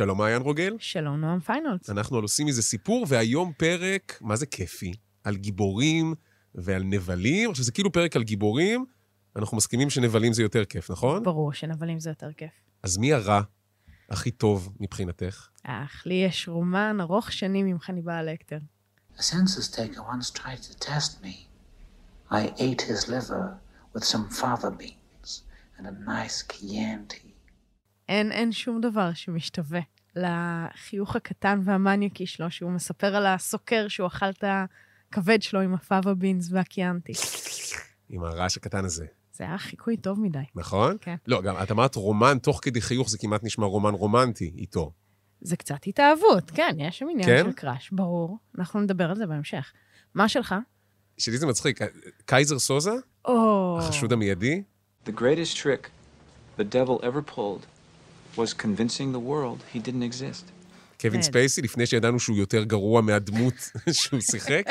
שלום, מעיין רוגל. שלום, נועם פיינולס. אנחנו על עושים מזה סיפור, והיום פרק, מה זה כיפי? על גיבורים ועל נבלים. עכשיו, זה כאילו פרק על גיבורים, אנחנו מסכימים שנבלים זה יותר כיף, נכון? ברור שנבלים זה יותר כיף. אז מי הרע הכי טוב מבחינתך? אך, לי יש רומן ארוך שנים עם חניבעל לקטר. A census taker once tried to test me. I ate his liver with some fava beans and a nice Chianti. אין, אין שום דבר שמשתווה לחיוך הקטן והמניאקי שלו, שהוא מספר על הסוקר שהוא אכל את הכבד שלו עם הפאבה בינס והקיאנטי. עם הרעש הקטן הזה, זה היה חיקוי טוב מדי. נכון? כן. לא, גם את אמרת רומן תוך כדי חיוך, זה כמעט נשמע רומן רומנטי איתו. זה קצת התאהבות, כן, יש שם עניין כן? של קראש, ברור. אנחנו נדבר על זה בהמשך. מה שלך? שלי זה מצחיק, קייזר סוזה, או... החשוד המיידי, The greatest trick the devil ever pulled was convincing the world he didn't exist. קווין כן. ספייסי, לפני שידענו שהוא יותר גרוע מהדמות שהוא שיחק.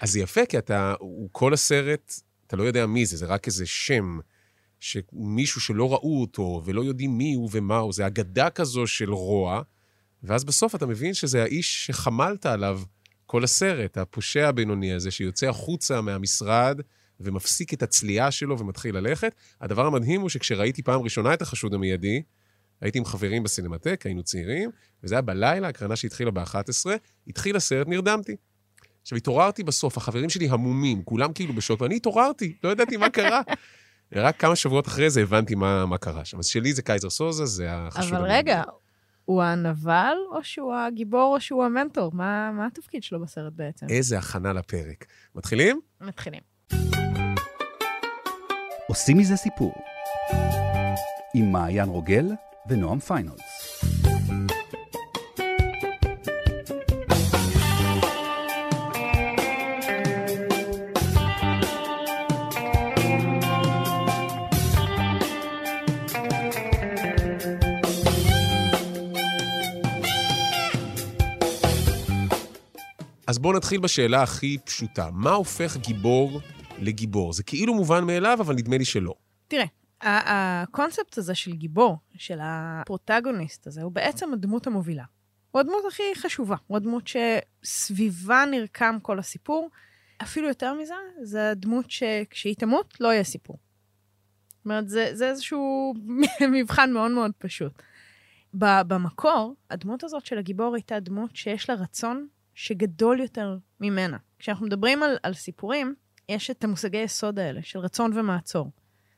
אז זה יפה, כי אתה, הוא כל הסרט, אתה לא יודע מי זה, זה רק איזה שם, שמישהו שלא ראו אותו, ולא יודעים מי הוא ומה הוא, זה אגדה כזו של רוע, ואז בסוף אתה מבין שזה האיש שחמלת עליו כל הסרט, הפושע הבינוני הזה, שיוצא החוצה מהמשרד ומפסיק את הצליעה שלו ומתחיל ללכת. הדבר המדהים הוא שכשראיתי פעם ראשונה את החשוד המיידי, הייתי עם חברים בסינמטק, היינו צעירים, וזה היה בלילה, הקרנה שהתחילה ב-11, התחיל הסרט, נרדמתי. עכשיו, התעוררתי בסוף, החברים שלי המומים, כולם כאילו בשוק, ואני התעוררתי, לא ידעתי מה קרה. ורק כמה שבועות אחרי זה הבנתי מה, מה קרה שם. אז שלי זה קייזר סוזה, זה החשוד. אבל. רגע, הוא הנבל, או שהוא הגיבור, או שהוא המנטור? מה, מה התפקיד שלו בסרט בעצם? איזה הכנה לפרק. מתחילים? מתחילים. עושים מזה סיפור. עם מעיין רוגל ונועם פיינולס. אז בואו נתחיל בשאלה הכי פשוטה. מה הופך גיבור לגיבור? זה כאילו מובן מאליו, אבל נדמה לי שלא. תראה, הקונספט הזה של גיבור, של הפרוטגוניסט הזה, הוא בעצם הדמות המובילה. הוא הדמות הכי חשובה, הוא הדמות שסביבה נרקם כל הסיפור. אפילו יותר מזה, זה הדמות שכשהיא תמות, לא יהיה סיפור. זאת אומרת, זה, זה איזשהו מבחן מאוד מאוד פשוט. במקור, הדמות הזאת של הגיבור הייתה דמות שיש לה רצון שגדול יותר ממנה. כשאנחנו מדברים על, על סיפורים, יש את המושגי יסוד האלה של רצון ומעצור.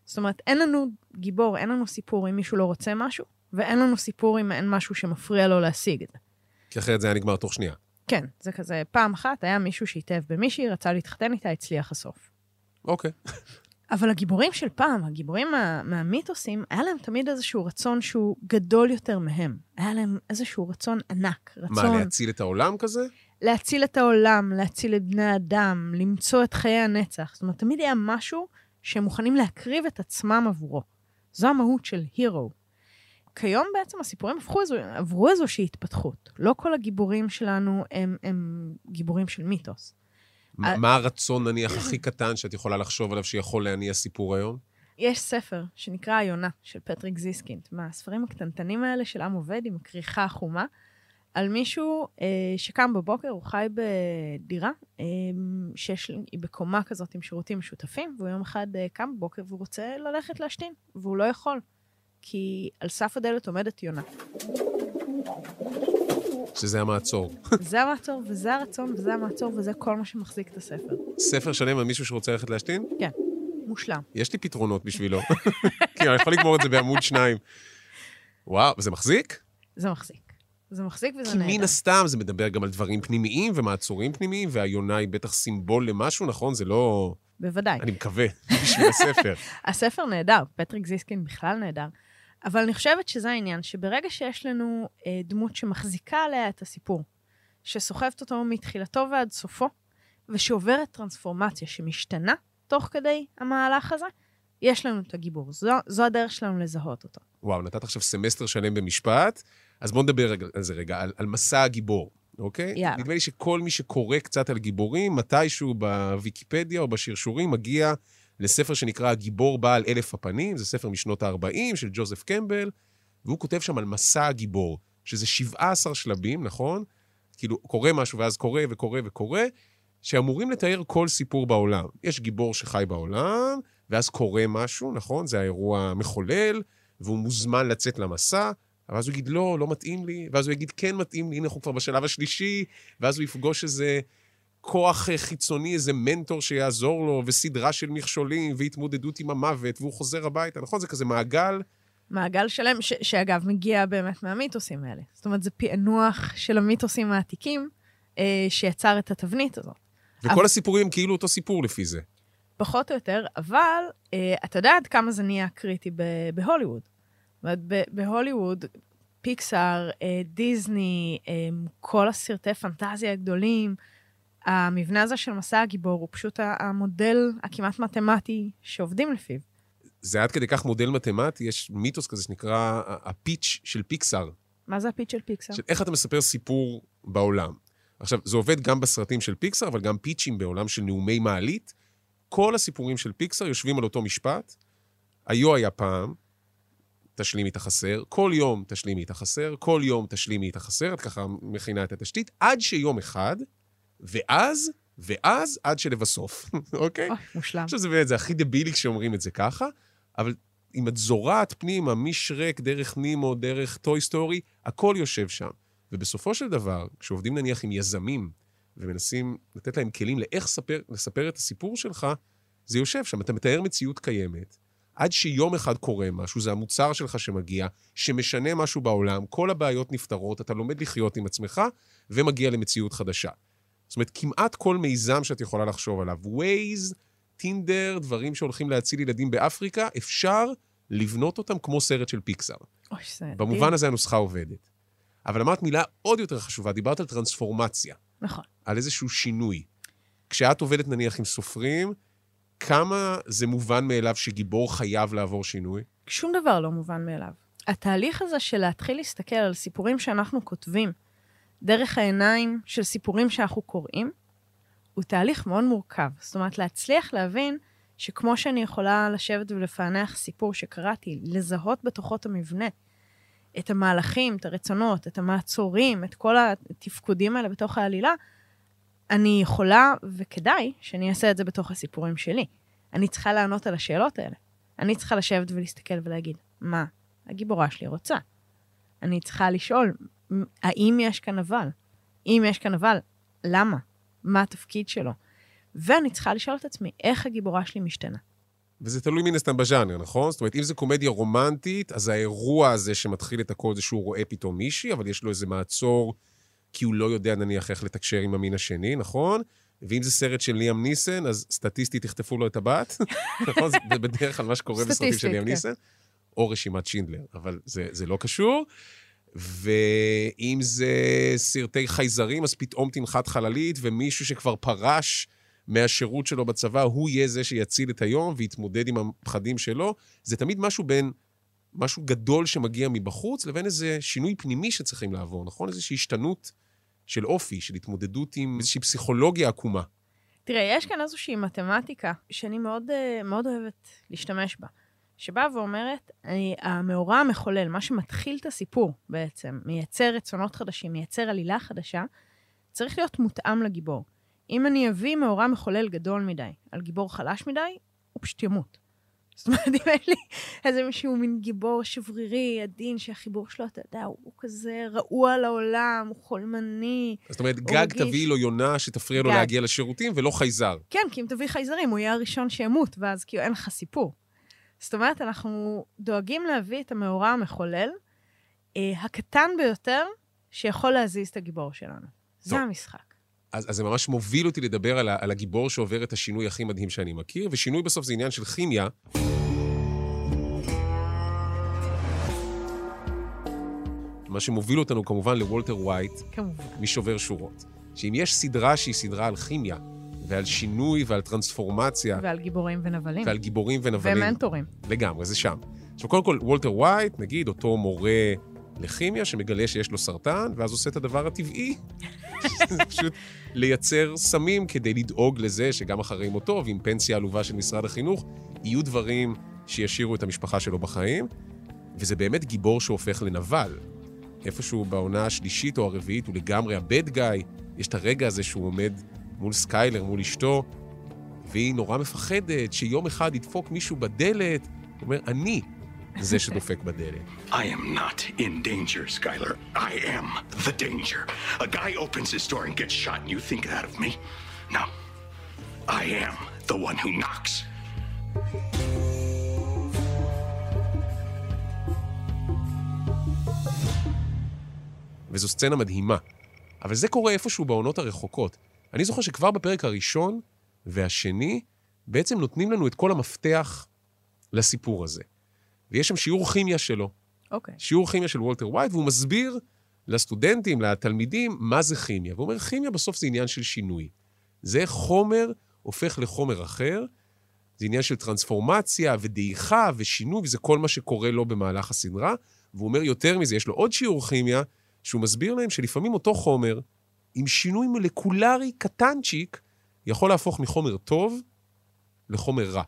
זאת אומרת, אין לנו גיבור, אין לנו סיפור אם מישהו לא רוצה משהו, ואין לנו סיפור אם אין משהו שמפריע לו להשיג את זה. כי אחרת זה היה נגמר תוך שנייה. כן, זה כזה, פעם אחת היה מישהו שהתאהב במישהי, רצה להתחתן איתה, הצליח הסוף. אוקיי. אבל הגיבורים של פעם, הגיבורים מה, מהמיתוסים, היה להם תמיד איזשהו רצון שהוא גדול יותר מהם. היה להם איזשהו רצון ענק, רצון מה, להציל את העולם כזה? להציל את העולם, להציל את בני האדם, למצוא את חיי הנצח. זאת אומרת, תמיד היה משהו שהם מוכנים להקריב את עצמם עבורו. זו המהות של הירו. כיום בעצם הסיפורים הפכו איזו, עברו איזושהי התפתחות. לא כל הגיבורים שלנו הם, הם גיבורים של מיתוס. מה- אה, מה הרצון, נניח, הכי קטן שאת יכולה לחשוב עליו שיכול להניע סיפור היום? יש ספר שנקרא היונה של פטריק זיסקינד, מהספרים הקטנטנים האלה של עם עובד עם הכריכה החומה, על מישהו אה, שקם בבוקר, הוא חי בדירה אה, שיש, היא בקומה כזאת עם שירותים משותפים, והוא יום אחד אה, קם בבוקר והוא רוצה ללכת להשתין, והוא לא יכול, כי על סף הדלת עומדת יונה. שזה המעצור. זה המעצור, וזה הרצון, וזה המעצור, וזה כל מה שמחזיק את הספר. ספר שלם על מישהו שרוצה ללכת להשתין? כן, מושלם. יש לי פתרונות בשבילו. כי אני יכול לגמור את זה בעמוד שניים. וואו, וזה מחזיק? זה מחזיק. זה מחזיק וזה כי נהדר. מן הסתם זה מדבר גם על דברים פנימיים ומעצורים פנימיים, והיונה היא בטח סימבול למשהו, נכון? זה לא... בוודאי. אני מקווה, בשביל הספר. הספר נהדר, פטריק זיסקין בכלל נהדר, אבל אני חושבת שזה העניין, שברגע שיש לנו אה, דמות שמחזיקה עליה את הסיפור, שסוחבת אותו מתחילתו ועד סופו, ושעוברת טרנספורמציה שמשתנה תוך כדי המהלך הזה, יש לנו את הגיבור. זו, זו הדרך שלנו לזהות אותו. וואו, נתת עכשיו סמסטר שלם במשפט, אז בואו נדבר על זה רגע, על, על מסע הגיבור, אוקיי? יאללה. נדמה לי שכל מי שקורא קצת על גיבורים, מתישהו בוויקיפדיה או בשרשורים, מגיע לספר שנקרא הגיבור בעל אלף הפנים, זה ספר משנות ה-40 של ג'וזף קמבל, והוא כותב שם על מסע הגיבור. שזה 17 שלבים, נכון? כאילו, קורה משהו ואז קורה וקורה וקורה, שאמורים לתאר כל סיפור בעולם. יש גיבור שחי בעולם, ואז קורה משהו, נכון? זה האירוע המחולל, והוא מוזמן לצאת למסע, ואז הוא יגיד, לא, לא מתאים לי, ואז הוא יגיד, כן מתאים לי, הנה אנחנו כבר בשלב השלישי, ואז הוא יפגוש איזה כוח אה, חיצוני, איזה מנטור שיעזור לו, וסדרה של מכשולים, והתמודדות עם המוות, והוא חוזר הביתה, נכון? זה כזה מעגל. מעגל שלם, ש- שאגב, מגיע באמת מהמיתוסים האלה. זאת אומרת, זה פענוח של המיתוסים העתיקים אה, שיצר את התבנית הזאת. וכל אבל- הסיפורים הם כאילו אותו סיפור לפי זה. פחות או יותר, אבל אה, אתה יודע עד כמה זה נהיה קריטי ב- בהוליווד. אומרת, בהוליווד, פיקסאר, אה, דיסני, אה, כל הסרטי פנטזיה הגדולים, המבנה הזה של מסע הגיבור הוא פשוט המודל הכמעט מתמטי שעובדים לפיו. זה עד כדי כך מודל מתמטי, יש מיתוס כזה שנקרא הפיץ' של פיקסאר, מה זה הפיץ' של פיקסאר? של איך אתה מספר סיפור בעולם. עכשיו, זה עובד גם בסרטים של פיקסאר, אבל גם פיצ'ים בעולם של נאומי מעלית. כל הסיפורים של פיקסאר יושבים על אותו משפט. היו היה פעם, תשלימי את החסר, כל יום תשלימי את החסר, כל יום תשלימי את החסר, את ככה מכינה את התשתית, עד שיום אחד, ואז, ואז, עד שלבסוף, אוקיי? אוי, מושלם. עכשיו זה באמת, זה הכי דבילי כשאומרים את זה ככה, אבל אם את זורעת פנימה, משרק, דרך נימו, דרך טוי סטורי, הכל יושב שם. ובסופו של דבר, כשעובדים נניח עם יזמים, ומנסים לתת להם כלים לאיך ספר, לספר את הסיפור שלך, זה יושב שם. אתה מתאר מציאות קיימת, עד שיום אחד קורה משהו, זה המוצר שלך שמגיע, שמשנה משהו בעולם, כל הבעיות נפתרות, אתה לומד לחיות עם עצמך, ומגיע למציאות חדשה. זאת אומרת, כמעט כל מיזם שאת יכולה לחשוב עליו, Waze, טינדר, דברים שהולכים להציל ילדים באפריקה, אפשר לבנות אותם כמו סרט של פיקסאר. אוי, זה... במובן הזה הנוסחה עובדת. אבל אמרת מילה עוד יותר חשובה, דיברת על טרנספורמציה, נכון. על איזשהו שינוי. כשאת עובדת נניח עם סופרים, כמה זה מובן מאליו שגיבור חייב לעבור שינוי? שום דבר לא מובן מאליו. התהליך הזה של להתחיל להסתכל על סיפורים שאנחנו כותבים דרך העיניים של סיפורים שאנחנו קוראים, הוא תהליך מאוד מורכב. זאת אומרת, להצליח להבין שכמו שאני יכולה לשבת ולפענח סיפור שקראתי, לזהות בתוכו את המבנה, את המהלכים, את הרצונות, את המעצורים, את כל התפקודים האלה בתוך העלילה, אני יכולה, וכדאי, שאני אעשה את זה בתוך הסיפורים שלי. אני צריכה לענות על השאלות האלה. אני צריכה לשבת ולהסתכל ולהגיד, מה הגיבורה שלי רוצה? אני צריכה לשאול, האם יש כאן אבל? אם יש כאן אבל, למה? מה התפקיד שלו? ואני צריכה לשאול את עצמי, איך הגיבורה שלי משתנה? וזה תלוי מן הסתם בז'אנר, נכון? זאת אומרת, אם זה קומדיה רומנטית, אז האירוע הזה שמתחיל את הכל זה שהוא רואה פתאום מישהי, אבל יש לו איזה מעצור, כי הוא לא יודע נניח איך לתקשר עם המין השני, נכון? ואם זה סרט של ליאם ניסן, אז סטטיסטית יחטפו לו את הבת, נכון? זה בדרך כלל מה שקורה בסרטים של ליאם כן. ניסן. או רשימת שינדלר, אבל זה, זה לא קשור. ואם זה סרטי חייזרים, אז פתאום תנחת חללית, ומישהו שכבר פרש מהשירות שלו בצבא, הוא יהיה זה שיציל את היום ויתמודד עם הפחדים שלו. זה תמיד משהו בין משהו גדול שמגיע מבחוץ, לבין איזה שינוי פנימי שצריכים לעבור, נכון? איזושהי השתנות של אופי, של התמודדות עם איזושהי פסיכולוגיה עקומה. תראה, יש כאן איזושהי מתמטיקה שאני מאוד, אה, מאוד אוהבת להשתמש בה, שבאה ואומרת, אני, המאורע המחולל, מה שמתחיל את הסיפור בעצם, מייצר רצונות חדשים, מייצר עלילה חדשה, צריך להיות מותאם לגיבור. אם אני אביא מאורע מחולל גדול מדי על גיבור חלש מדי, הוא פשוט ימות. זאת אומרת, אם יש לי איזה מישהו מין גיבור שברירי, עדין, שהחיבור שלו, אתה יודע, הוא, כזה רעוע לעולם, הוא חולמני, זאת אומרת, גג רגיש. תביאי לו יונה שתפריע לו גג. להגיע לשירותים, ולא חייזר. כן, כי אם תביא חייזרים, הוא יהיה הראשון שימות, ואז כאילו אין לך סיפור. זאת אומרת, אנחנו דואגים להביא את המאורע המחולל, אה, הקטן ביותר, שיכול להזיז את הגיבור שלנו. זה טוב. המשחק. אז, אז זה ממש מוביל אותי לדבר על, ה, על הגיבור שעובר את השינוי הכי מדהים שאני מכיר, ושינוי בסוף זה עניין של כימיה. מה שמוביל אותנו כמובן לוולטר ווייט, כמובן. משובר שורות. שאם יש סדרה שהיא סדרה על כימיה, ועל שינוי ועל טרנספורמציה, ועל גיבורים ונבלים. ועל גיבורים ונבלים, ומנטורים. לגמרי, זה שם. עכשיו, קודם כל, וולטר ווייט, נגיד, אותו מורה לכימיה שמגלה שיש לו סרטן, ואז עושה את הדבר הטבעי, פשוט לייצר סמים כדי לדאוג לזה שגם אחרי מותו, ועם פנסיה עלובה של משרד החינוך, יהיו דברים שישאירו את המשפחה שלו בחיים, וזה באמת גיבור שהופך לנבל. איפשהו בעונה השלישית או הרביעית הוא לגמרי ה bad guy. יש את הרגע הזה שהוא עומד מול סקיילר, מול אשתו, והיא נורא מפחדת שיום אחד ידפוק מישהו בדלת. הוא אומר, אני זה שדופק בדלת. I am not in danger, Skyler. I am the danger. A guy opens his door and gets shot, and you think that of me? No. I am the one who knocks. וזו סצנה מדהימה. אבל זה קורה איפשהו בעונות הרחוקות. אני זוכר שכבר בפרק הראשון והשני, בעצם נותנים לנו את כל המפתח לסיפור הזה. ויש שם שיעור כימיה שלו. אוקיי. שיעור כימיה של וולטר ווייט, והוא מסביר לסטודנטים, לתלמידים, מה זה כימיה. והוא אומר, כימיה בסוף זה עניין של שינוי. זה חומר הופך לחומר אחר, זה עניין של טרנספורמציה ודעיכה ושינוי, וזה כל מה שקורה לו במהלך הסדרה. והוא אומר יותר מזה, יש לו עוד שיעור כימיה, שהוא מסביר להם שלפעמים אותו חומר, עם שינוי מולקולרי קטנצ'יק, יכול להפוך מחומר טוב לחומר רע.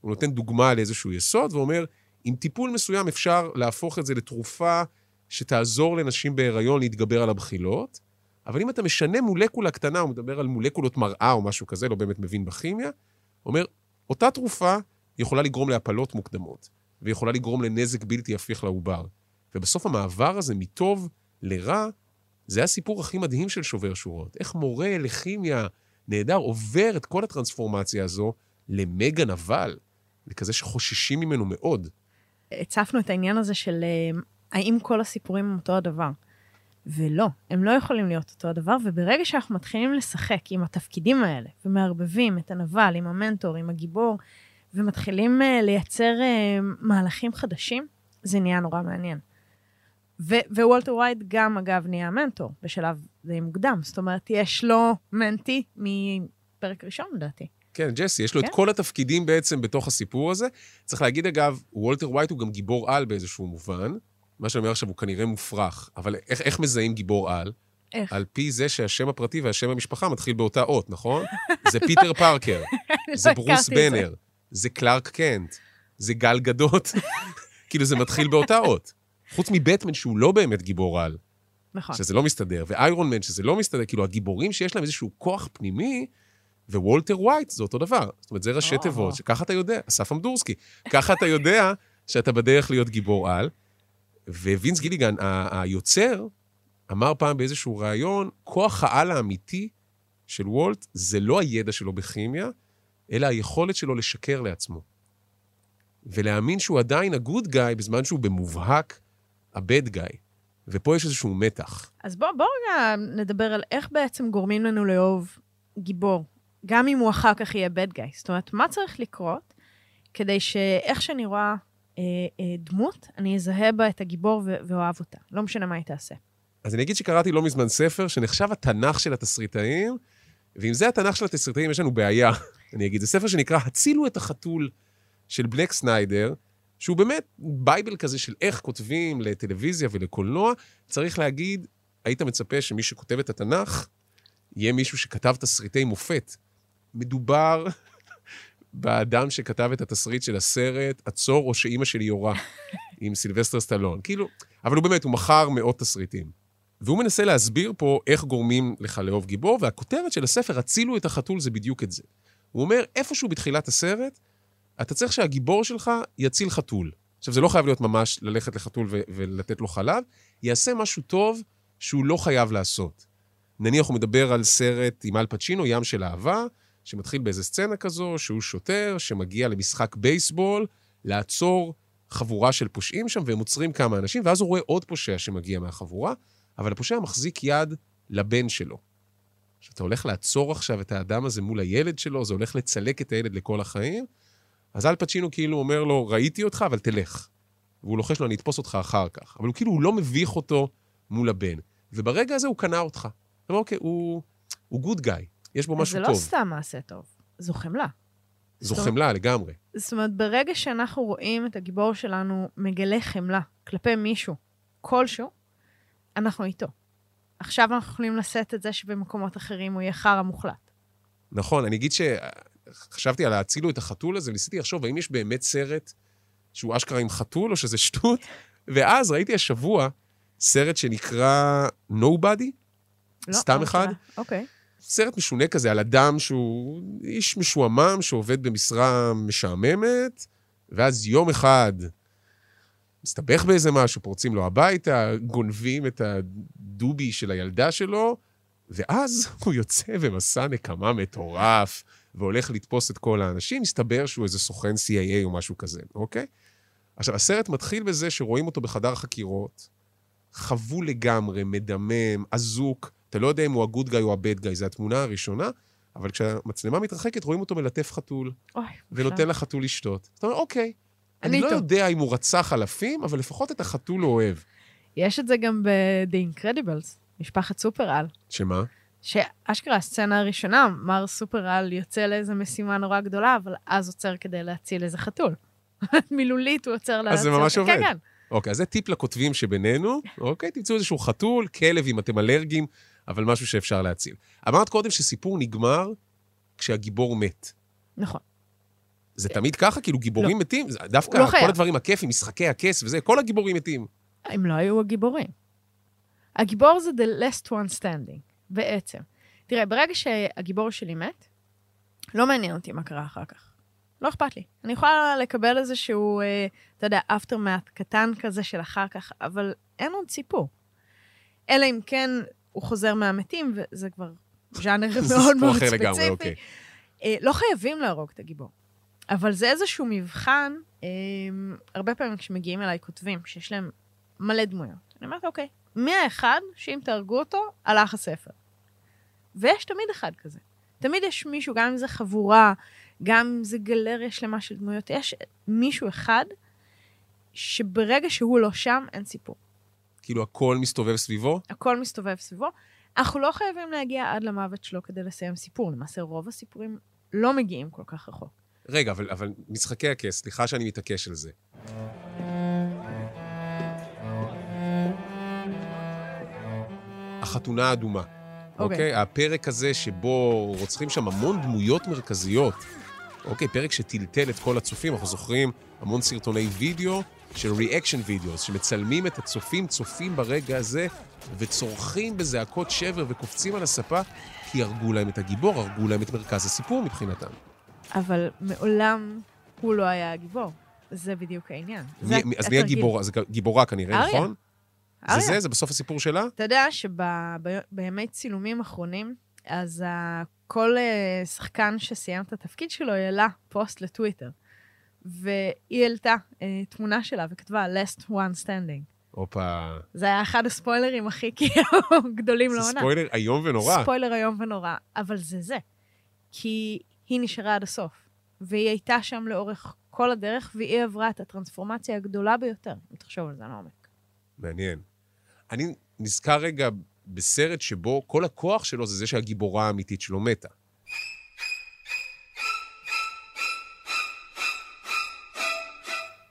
הוא נותן דוגמה לאיזשהו יסוד, ואומר, עם טיפול מסוים אפשר להפוך את זה לתרופה שתעזור לנשים בהיריון להתגבר על הבחילות, אבל אם אתה משנה מולקולה קטנה, הוא מדבר על מולקולות מראה או משהו כזה, לא באמת מבין בכימיה, אומר, אותה תרופה יכולה לגרום להפלות מוקדמות, ויכולה לגרום לנזק בלתי הפיך לעובר. ובסוף המעבר הזה מטוב לרע, זה הסיפור הכי מדהים של שובר שורות. איך מורה לכימיה נהדר עובר את כל הטרנספורמציה הזו למגה נבל, לכזה שחוששים ממנו מאוד. הצפנו את העניין הזה של אה, האם כל הסיפורים הם אותו הדבר. ולא, הם לא יכולים להיות אותו הדבר, וברגע שאנחנו מתחילים לשחק עם התפקידים האלה, ומערבבים את הנבל עם המנטור, עם הגיבור, ומתחילים אה, לייצר אה, מהלכים חדשים, זה נהיה נורא מעניין. ו- ווולטר ווייט גם, אגב, נהיה מנטור בשלב די מוקדם. זאת אומרת, יש לו מנטי מפרק ראשון, לדעתי. כן, ג'סי, יש לו כן. את כל התפקידים בעצם בתוך הסיפור הזה. צריך להגיד, אגב, וולטר ווייט הוא גם גיבור על באיזשהו מובן. מה שאני אומר עכשיו הוא כנראה מופרך, אבל איך, איך מזהים גיבור על? איך? על פי זה שהשם הפרטי והשם המשפחה מתחיל באותה אות, נכון? זה פיטר פארקר, זה לא ברוס זה. בנר, זה קלארק קנט, זה גל גדות. כאילו, זה מתחיל באותה אות. חוץ מבטמן, שהוא לא באמת גיבור על, נכון. שזה לא מסתדר, ואיירון מן, שזה לא מסתדר, כאילו, הגיבורים שיש להם איזשהו כוח פנימי, ווולטר ווייט זה אותו דבר. זאת אומרת, זה ראשי או. תיבות, שככה אתה יודע, אסף אמדורסקי, ככה אתה יודע שאתה בדרך להיות גיבור על. ווינס גיליגן, ה- היוצר, אמר פעם באיזשהו ראיון, כוח העל האמיתי של וולט זה לא הידע שלו בכימיה, אלא היכולת שלו לשקר לעצמו. ולהאמין שהוא עדיין הגוד גאי בזמן שהוא במובהק הבד גאי. ופה יש איזשהו מתח. אז בואו בוא רגע נדבר על איך בעצם גורמים לנו לאהוב גיבור, גם אם הוא אחר כך יהיה bad guy. זאת אומרת, מה צריך לקרות כדי שאיך שאני רואה אה, אה, דמות, אני אזהה בה את הגיבור ואוהב אותה. לא משנה מה היא תעשה. אז אני אגיד שקראתי לא מזמן ספר שנחשב התנ"ך של התסריטאים, ואם זה התנ"ך של התסריטאים, יש לנו בעיה. אני אגיד, זה ספר שנקרא הצילו את החתול של בלק סניידר, שהוא באמת bible כזה של איך כותבים לטלוויזיה ולקולנוע. צריך להגיד, היית מצפה שמי שכותב את התנ"ך יהיה מישהו שכתב תסריטי מופת. מדובר באדם שכתב את התסריט של הסרט עצור או שאימא שלי יורה, עם סילבסטר סטלון. כאילו, אבל הוא באמת, הוא מכר מאות תסריטים. והוא מנסה להסביר פה איך גורמים לך לאהוב גיבור, והכותרת של הספר, הצילו את החתול, זה בדיוק את זה. הוא אומר, איפשהו בתחילת הסרט, אתה צריך שהגיבור שלך יציל חתול. עכשיו, זה לא חייב להיות ממש ללכת לחתול ו- ולתת לו חלב, יעשה משהו טוב שהוא לא חייב לעשות. נניח הוא מדבר על סרט עם אל פצ'ינו, ים של אהבה, שמתחיל באיזה סצנה כזו, שהוא שוטר שמגיע למשחק בייסבול, לעצור חבורה של פושעים שם, והם עוצרים כמה אנשים, ואז הוא רואה עוד פושע שמגיע מהחבורה, אבל הפושע מחזיק יד לבן שלו. כשאתה הולך לעצור עכשיו את האדם הזה מול הילד שלו, זה הולך לצלק את הילד לכל החיים, אז אל פצ'ינו כאילו אומר לו, ראיתי אותך, אבל תלך. והוא לוחש לו, אני אתפוס אותך אחר כך. אבל הוא כאילו, הוא לא מביך אותו מול הבן. וברגע הזה הוא קנה אותך. אתה אומר, אוקיי, הוא, הוא גוד גאי, יש בו משהו זה טוב. לא סתם מעשה טוב, זו חמלה. זו זאת- חמלה לגמרי. זאת אומרת, ברגע שאנחנו רואים את הגיבור שלנו מגלה חמלה כלפי מישהו, כלשהו, אנחנו איתו. עכשיו אנחנו יכולים לשאת את זה שבמקומות אחרים הוא יהיה חרא מוחלט. נכון, אני אגיד שחשבתי על להצילו את החתול הזה, ניסיתי לחשוב האם יש באמת סרט שהוא אשכרה עם חתול או שזה שטות, ואז ראיתי השבוע סרט שנקרא Nobody, לא, סתם לא אחד? אוקיי. סרט משונה כזה על אדם שהוא איש משועמם שעובד במשרה משעממת, ואז יום אחד מסתבך באיזה משהו, פורצים לו הביתה, גונבים את הדובי של הילדה שלו, ואז הוא יוצא במסע נקמה מטורף, והולך לתפוס את כל האנשים, מסתבר שהוא איזה סוכן CIA או משהו כזה, אוקיי? עכשיו, הסרט מתחיל בזה שרואים אותו בחדר חקירות, חבול לגמרי, מדמם, אזוק, אתה לא יודע אם הוא הגוד גאי או הבד גאי, זו התמונה הראשונה, אבל כשהמצלמה מתרחקת, רואים אותו מלטף חתול, אוי, ונותן. לחתול לשתות. אתה אומר, אוקיי, אני אני לא. יודע אם הוא רצח אלפים, אבל לפחות את החתול הוא אוהב. יש את זה גם ב-The Incredibles, משפחת סופר-על. שמה? שאשכרה הסצנה הראשונה, מר סופר-על יוצא לאיזו משימה נורא גדולה, אבל אז עוצר כדי להציל איזה חתול. מילולית הוא עוצר להציל. אז זה ממש עובד. כן, כן. אוקיי, אז זה טיפ לכותבים שבינינו, אוקיי? תמצאו איזשהו חתול, כלב אם אתם אלרגיים, אבל משהו שאפשר להציל. אמרת קודם שסיפור נגמר כשהגיבור מת. נכון. זה תמיד ככה? כאילו גיבורים מתים? זה- דווקא לא חייב. כל הדברים הכיפים, משחקי הכס וזה, כל הגיבורים מתים. הם לא היו הגיבורים. הגיבור זה the last one standing, בעצם. תראה, ברגע שהגיבור שלי מת, לא מעניין אותי מה קרה אחר כך. לא אכפת לי. אני יכולה לקבל איזשהו, אה, אתה יודע, aftermath קטן כזה של אחר כך, אבל אין עוד סיפור. אלא אם כן הוא חוזר מהמתים, וזה כבר ז'אנר מאוד מאוד ספציפי. לגמרי, אוקיי. אה, לא חייבים להרוג את הגיבור. אבל זה איזשהו מבחן, אה, הרבה פעמים כשמגיעים אליי כותבים שיש להם מלא דמויות. אני אומרת, אוקיי, מי האחד שאם תהרגו אותו, הלך הספר? ויש תמיד אחד כזה. תמיד יש מישהו, גם אם זה חבורה, גם אם זה גלריה שלמה של דמויות, יש מישהו אחד שברגע שהוא לא שם, אין סיפור. כאילו הכל מסתובב סביבו? הכל מסתובב סביבו. אנחנו לא חייבים להגיע עד למוות שלו כדי לסיים סיפור. למעשה, רוב הסיפורים לא מגיעים כל כך רחוק. רגע, אבל, אבל משחקי הכס, סליחה שאני מתעקש על זה. החתונה האדומה. אוקיי. אוקיי? הפרק הזה שבו רוצחים שם המון דמויות מרכזיות. אוקיי, פרק שטלטל את כל הצופים. אנחנו זוכרים המון סרטוני וידאו של reaction video, שמצלמים את הצופים, צופים ברגע הזה, וצורחים בזעקות שבר וקופצים על הספה, כי הרגו להם את הגיבור, הרגו להם את מרכז הסיפור מבחינתם. אבל מעולם הוא לא היה הגיבור. זה בדיוק העניין. זה מי, מי- אז מי. הגיבורה? זה גיבורה כנראה, אריה. נכון? זה אריה. זה? זה בסוף הסיפור שלה? אתה יודע שבימי צילומים אחרונים, אז כל אה, שחקן שסיים את התפקיד שלו העלה פוסט לטוויטר. והיא העלתה אה, תמונה שלה וכתבה last one standing. הופה. זה היה אחד הספוילרים הכי כאילו גדולים זה לעונה. ספוילר איום ונורא. ספוילר איום ונורא, אבל זה זה. כי היא נשארה עד הסוף, והיא הייתה שם לאורך כל הדרך, והיא עברה את הטרנספורמציה הגדולה ביותר, אם תחשוב על זה לעומק. מעניין. אני נזכר רגע בסרט שבו כל הכוח שלו זה זה שהגיבורה האמיתית שלו מתה.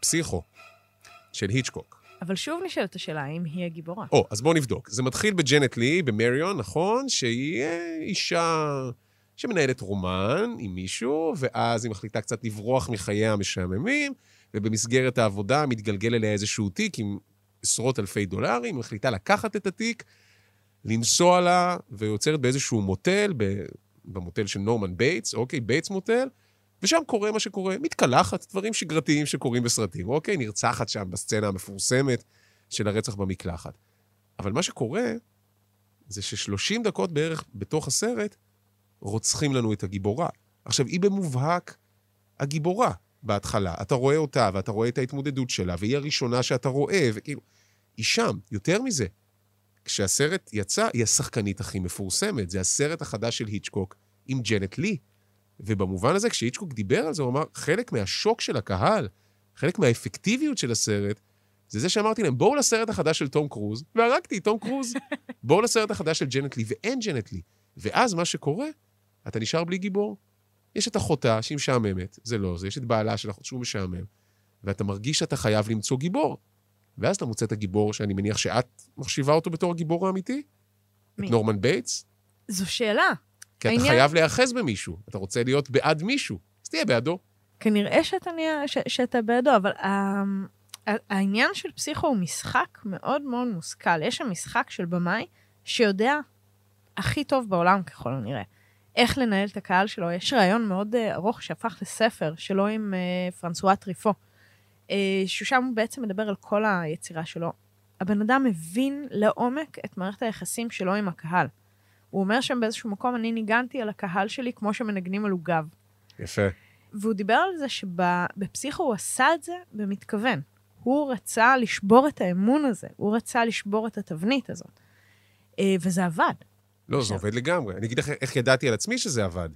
פסיכו, של היצ'קוק. אבל שוב נשאלת השאלה, האם היא הגיבורה? או, אז בואו נבדוק. זה מתחיל בג'נט לי, במריון, נכון? שהיא אישה שמנהלת רומן עם מישהו, ואז היא מחליטה קצת לברוח מחייה המשעממים, ובמסגרת העבודה מתגלגל אליה איזשהו תיק עם עשרות אלפי דולרים, היא מחליטה לקחת את התיק, לנסוע לה, ועוצרת באיזשהו מוטל, במוטל של נורמן בייטס, אוקיי, בייטס מוטל, ושם קורה מה שקורה, מתקלחת, דברים שגרתיים שקורים בסרטים, אוקיי? נרצחת שם בסצנה המפורסמת של הרצח במקלחת. אבל מה שקורה, זה ש-30 דקות בערך בתוך הסרט, רוצחים לנו את הגיבורה. עכשיו, היא במובהק הגיבורה בהתחלה. אתה רואה אותה, ואתה רואה את ההתמודדות שלה, והיא הראשונה שאתה רואה, וכאילו... היא שם. יותר מזה, כשהסרט יצא, היא השחקנית הכי מפורסמת. זה הסרט החדש של היצ'קוק עם ג'נט לי. ובמובן הזה, כשהיצ'קוק דיבר על זה, הוא אמר, חלק מהשוק של הקהל, חלק מהאפקטיביות של הסרט, זה זה שאמרתי להם, בואו לסרט החדש של תום קרוז, והרגתי את תום קרוז. בואו לסרט החדש של ג'נט לי, ואין ג'נט לי. ואז מה שקורה, אתה נשאר בלי גיבור. יש את אחותה שהיא משעממת, זה לא זה, יש את בעלה של אחות שהוא משעמם, ואתה מרגיש שאתה חייב למצוא גיבור. ואז אתה מוצא את הגיבור שאני מניח שאת מחשיבה אותו בתור הגיבור האמיתי? מי? את נורמן בייטס? זו שאלה. כי אתה העניין- חייב להיאחז במישהו, אתה רוצה להיות בעד מישהו, אז תהיה בעדו. כנראה שאתה, נהיה, ש, שאתה בעדו, אבל ה, ה- העניין של פסיכו הוא משחק מאוד מאוד מושכל. יש שם משחק של במאי שיודע הכי טוב בעולם ככל הנראה. איך לנהל את הקהל שלו. יש ריאיון מאוד אה, ארוך שהפך לספר שלו עם אה, פרנסואה טריפו, אה, ששם הוא בעצם מדבר על כל היצירה שלו. הבן אדם מבין לעומק את מערכת היחסים שלו עם הקהל. הוא אומר שם באיזשהו מקום, אני ניגנתי על הקהל שלי כמו שמנגנים על עוגב. יפה. והוא דיבר על זה שבפסיכו הוא עשה את זה במתכוון. הוא רצה לשבור את האמון הזה, הוא רצה לשבור את התבנית הזאת. אה, וזה עבד. לא, זה עכשיו- עובד לגמרי. אני אגיד לך איך ידעתי על עצמי שזה עבד.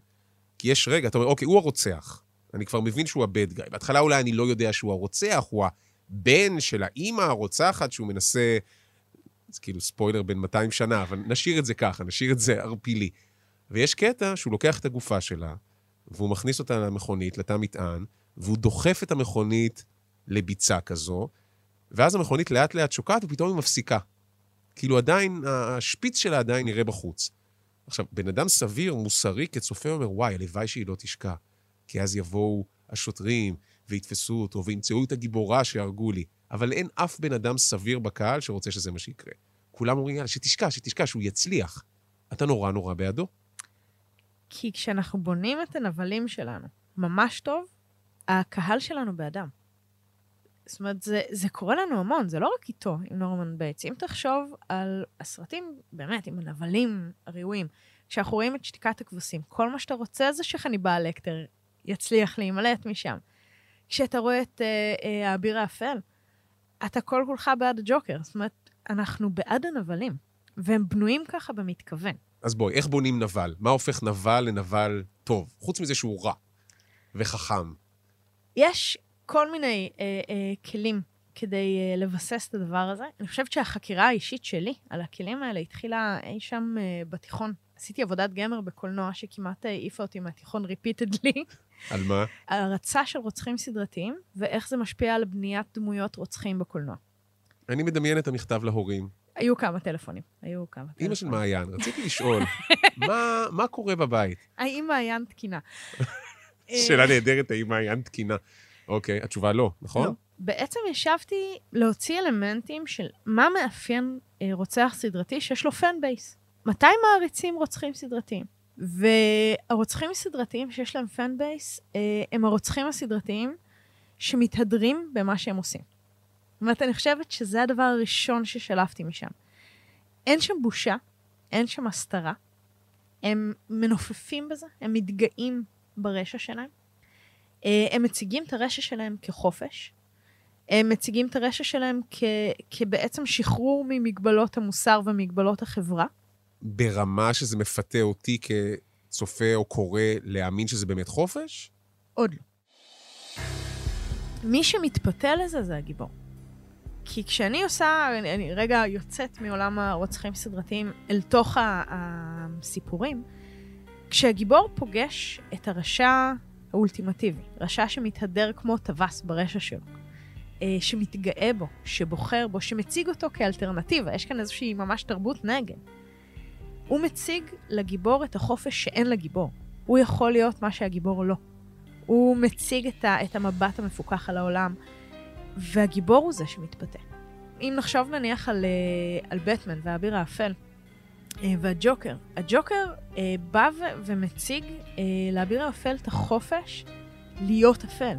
כי יש רגע, אתה אומר, אוקיי, הוא הרוצח. אני כבר מבין שהוא הבד גאי. בהתחלה אולי אני לא יודע שהוא הרוצח, הוא הבן של האימא הרוצחת שהוא מנסה... זה כאילו ספוילר בין 200 שנה, אבל נשאיר את זה ככה, נשאיר את זה ערפילי. ויש קטע שהוא לוקח את הגופה שלה, והוא מכניס אותה למכונית, לתא מטען, והוא דוחף את המכונית לביצה כזו, ואז המכונית לאט לאט שוקעת, ופתאום היא מפסיקה. כאילו עדיין, השפיץ שלה עדיין נראה בחוץ. עכשיו, בן אדם סביר, מוסרי, כצופה אומר, וואי, הלוואי שהיא לא תשקע. כי אז יבואו השוטרים ויתפסו אותו וימצאו את הגיבורה שהרגו לי. אבל אין אף בן אדם סביר בקהל שרוצה שזה מה שיקרה. כולם אומרים, יאללה, שתשקע, שתשקע, שהוא יצליח. אתה נורא נורא בעדו. כי כשאנחנו בונים את הנבלים שלנו ממש טוב, הקהל שלנו בעדם. זאת אומרת, זה, זה קורה לנו המון, זה לא רק איתו, עם נורמן בייטס. אם תחשוב על הסרטים, באמת, עם הנבלים הראויים, כשאנחנו רואים את שתיקת הכבשים, כל מה שאתה רוצה זה שחניבעל לקטר יצליח להימלט משם. כשאתה רואה את אה, אה, האפל, אתה כל כולך בעד הג'וקר. זאת אומרת, אנחנו בעד הנבלים, והם בנויים ככה במתכוון. אז בואי, איך בונים נבל? מה הופך נבל לנבל טוב? חוץ מזה שהוא רע וחכם. יש כל מיני אה, אה, כלים כדי אה, לבסס את הדבר הזה. אני חושבת שהחקירה האישית שלי על הכלים האלה התחילה אי שם אה, בתיכון. עשיתי עבודת גמר בקולנוע שכמעט העיפה אותי מהתיכון ריפיטדלי, על מה? על הרצה של רוצחים סדרתיים, ואיך זה משפיע על בניית דמויות רוצחים בקולנוע. אני מדמיין את המכתב להורים. היו כמה טלפונים, היו כמה טלפונים. אימא של מעיין, רציתי לשאול, מה, מה קורה בבית? האם מעיין תקינה? שאלה נהדרת, האם מעיין תקינה. אוקיי, התשובה לא, נכון? לא. בעצם ישבתי להוציא אלמנטים של מה מאפיין אה, רוצח סדרתי שיש לו פן בייס. מתי מעריצים רוצחים סדרתיים? והרוצחים הסדרתיים שיש להם פן בייס, אה, הם הרוצחים הסדרתיים שמתהדרים במה שהם עושים. זאת אומרת, אני חושבת שזה הדבר הראשון ששלפתי משם. אין שם בושה, אין שם הסתרה. הם מנופפים בזה, הם מתגאים ברשע שלהם. אה, הם מציגים את הרשע שלהם כחופש. הם מציגים את הרשע שלהם כ, כבעצם שחרור ממגבלות המוסר ומגבלות החברה. ברמה שזה מפתה אותי כצופה או קורא להאמין שזה באמת חופש? עוד לא. מי שמתפתה לזה זה הגיבור. כי כשאני עושה, אני, אני רגע יוצאת מעולם הרוצחים סדרתיים אל תוך הסיפורים, כשהגיבור פוגש את הרשע האולטימטיבי, רשע שמתהדר כמו טווס ברשע שלו, אה, שמתגאה בו, שבוחר בו, שמציג אותו כאלטרנטיבה, יש כאן איזושהי ממש תרבות נגד. הוא מציג לגיבור את החופש שאין לגיבור. הוא יכול להיות מה שהגיבור לא. הוא מציג את, ה, את המבט המפוקח על העולם, והגיבור הוא זה שמתפתה. אם נחשוב נניח על, אה, על בטמן והאביר האפל אה, והג'וקר, הג'וקר אה, בא ו- ומציג אה, לאביר האפל את החופש להיות אפל.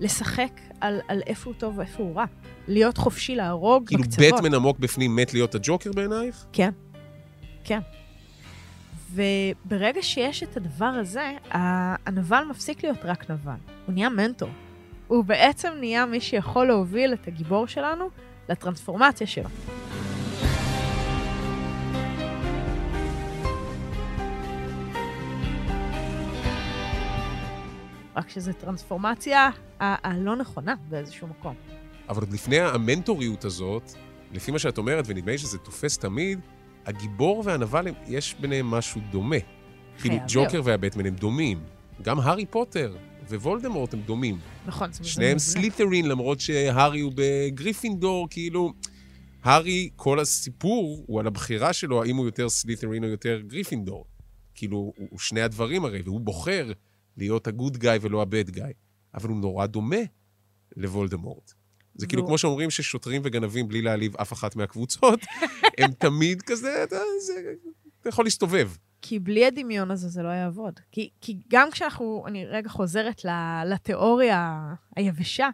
לשחק על, על איפה הוא טוב ואיפה הוא רע. להיות חופשי להרוג כאילו בקצוות. בטמן עמוק בפנים מת להיות הג'וקר בעינייך? כן, כן. וברגע שיש את הדבר הזה, הנבל מפסיק להיות רק נבל, הוא נהיה מנטור. הוא בעצם נהיה מי שיכול להוביל את הגיבור שלנו לטרנספורמציה שלו. רק שזו טרנספורמציה הלא נכונה באיזשהו מקום. אבל עוד לפני המנטוריות הזאת, לפי מה שאת אומרת, ונדמה לי שזה תופס תמיד, הגיבור והנבל, יש ביניהם משהו דומה. כאילו, ג'וקר. והבטמן הם דומים. גם הארי פוטר ווולדמורט הם דומים. נכון, זה שניהם מובנה. סלית'רין, למרות שהארי הוא בגריפינדור, כאילו... הארי, כל הסיפור הוא על הבחירה שלו, האם הוא יותר סלית'רין או יותר גריפינדור. כאילו, הוא, הוא שני הדברים הרי, והוא בוחר להיות הגוד גאי ולא הבד גאי. אבל הוא נורא דומה לוולדמורט. זה כאילו כמו שאומרים ששוטרים וגנבים, בלי להעליב אף אחת מהקבוצות, הם תמיד כזה, אתה, זה, אתה יכול להסתובב. כי בלי הדמיון הזה זה לא יעבוד. כי, כי גם כשאנחנו, אני רגע חוזרת לתיאוריה היבשה,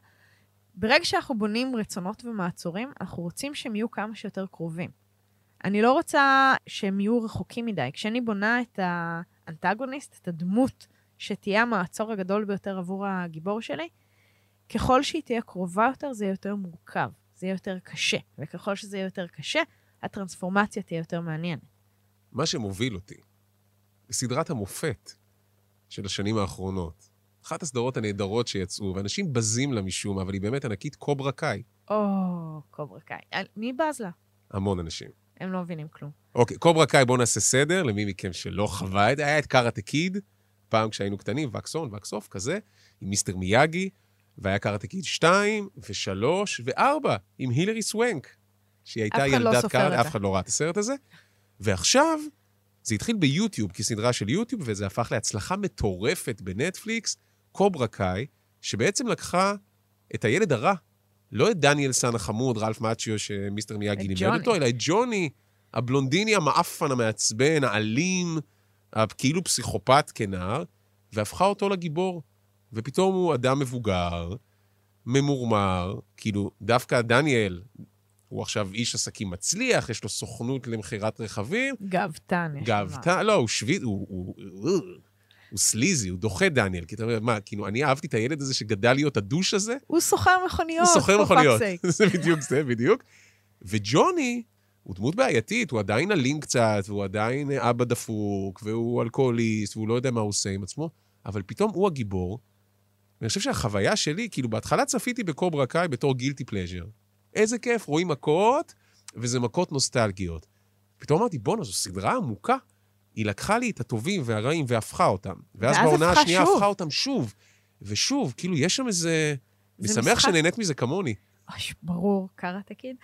ברגע שאנחנו בונים רצונות ומעצורים, אנחנו רוצים שהם יהיו כמה שיותר קרובים. אני לא רוצה שהם יהיו רחוקים מדי. כשאני בונה את האנטגוניסט, את הדמות שתהיה המעצור הגדול ביותר עבור הגיבור שלי, ככל שהיא תהיה קרובה יותר, זה יהיה יותר מורכב, זה יהיה יותר קשה. וככל שזה יהיה יותר קשה, הטרנספורמציה תהיה יותר מעניינת. מה שמוביל אותי לסדרת המופת של השנים האחרונות, אחת הסדרות הנהדרות שיצאו, ואנשים בזים לה משום מה, אבל היא באמת ענקית, קוברה קאי. או, קוברה קאי. מי בז לה? המון אנשים. הם לא מבינים כלום. אוקיי, קוברה קאי, בואו נעשה סדר, למי מכם שלא חווה את זה. היה את קראטה קיד, פעם כשהיינו קטנים, wax on, wax off, כזה, עם מיסטר מיאגי, והיה קראטה קיד 2, ו-3, ו-4, עם הילרי סוונק, שהיא הייתה לא ילדת סופר קראטה, אף. אחד לא ראה את הסרט הזה. ועכשיו, זה התחיל ביוטיוב, כסדרה של יוטיוב, וזה הפך להצלחה מטורפת בנטפליקס, קוברה קאי, שבעצם לקחה את הילד הרע, לא את דניאל סן החמוד, רלף מאצ'יו, שמיסטר מיאגי לימד. אותו, אלא את ג'וני, הבלונדיני המעפן, המעצבן, האלים, כאילו פסיכופת כנער, והפכה אותו לגיבור. ופתאום הוא אדם מבוגר, ממורמר, כאילו, דווקא דניאל, הוא עכשיו איש עסקים מצליח, יש לו סוכנות למכירת רכבים, גאוותן, יש לומר. גאוותן, לא, הוא שביט, הוא, הוא, הוא, הוא סליזי, הוא דוחה דניאל. כי אתה אומר, מה, כאילו, אני אהבתי את הילד הזה שגדל להיות הדוש הזה? הוא סוחר מכוניות, הוא סוחר מכוניות. זה בדיוק זה, בדיוק. וג'וני הוא דמות בעייתית, הוא עדיין אלים קצת, והוא עדיין אבא דפוק, והוא אלכוהוליסט, והוא לא יודע מה הוא עושה עם עצמו, אבל פתאום הוא הגיבור. ואני חושב שהחוויה שלי, כאילו, בהתחלה צפיתי בקוברה קאי בתור גילטי פלז'ר. איזה כיף, רואים מכות, וזה מכות נוסטלגיות. פתאום אמרתי, בואנה, זו סדרה עמוקה. היא לקחה לי את הטובים והרעים והפכה אותם. ואז ואז בעונה השנייה שוב. הפכה אותם שוב. ושוב, כאילו, יש שם איזה... אני שמח משחק- שנהנית מזה כמוני. אוי, ברור, קראטה קיד.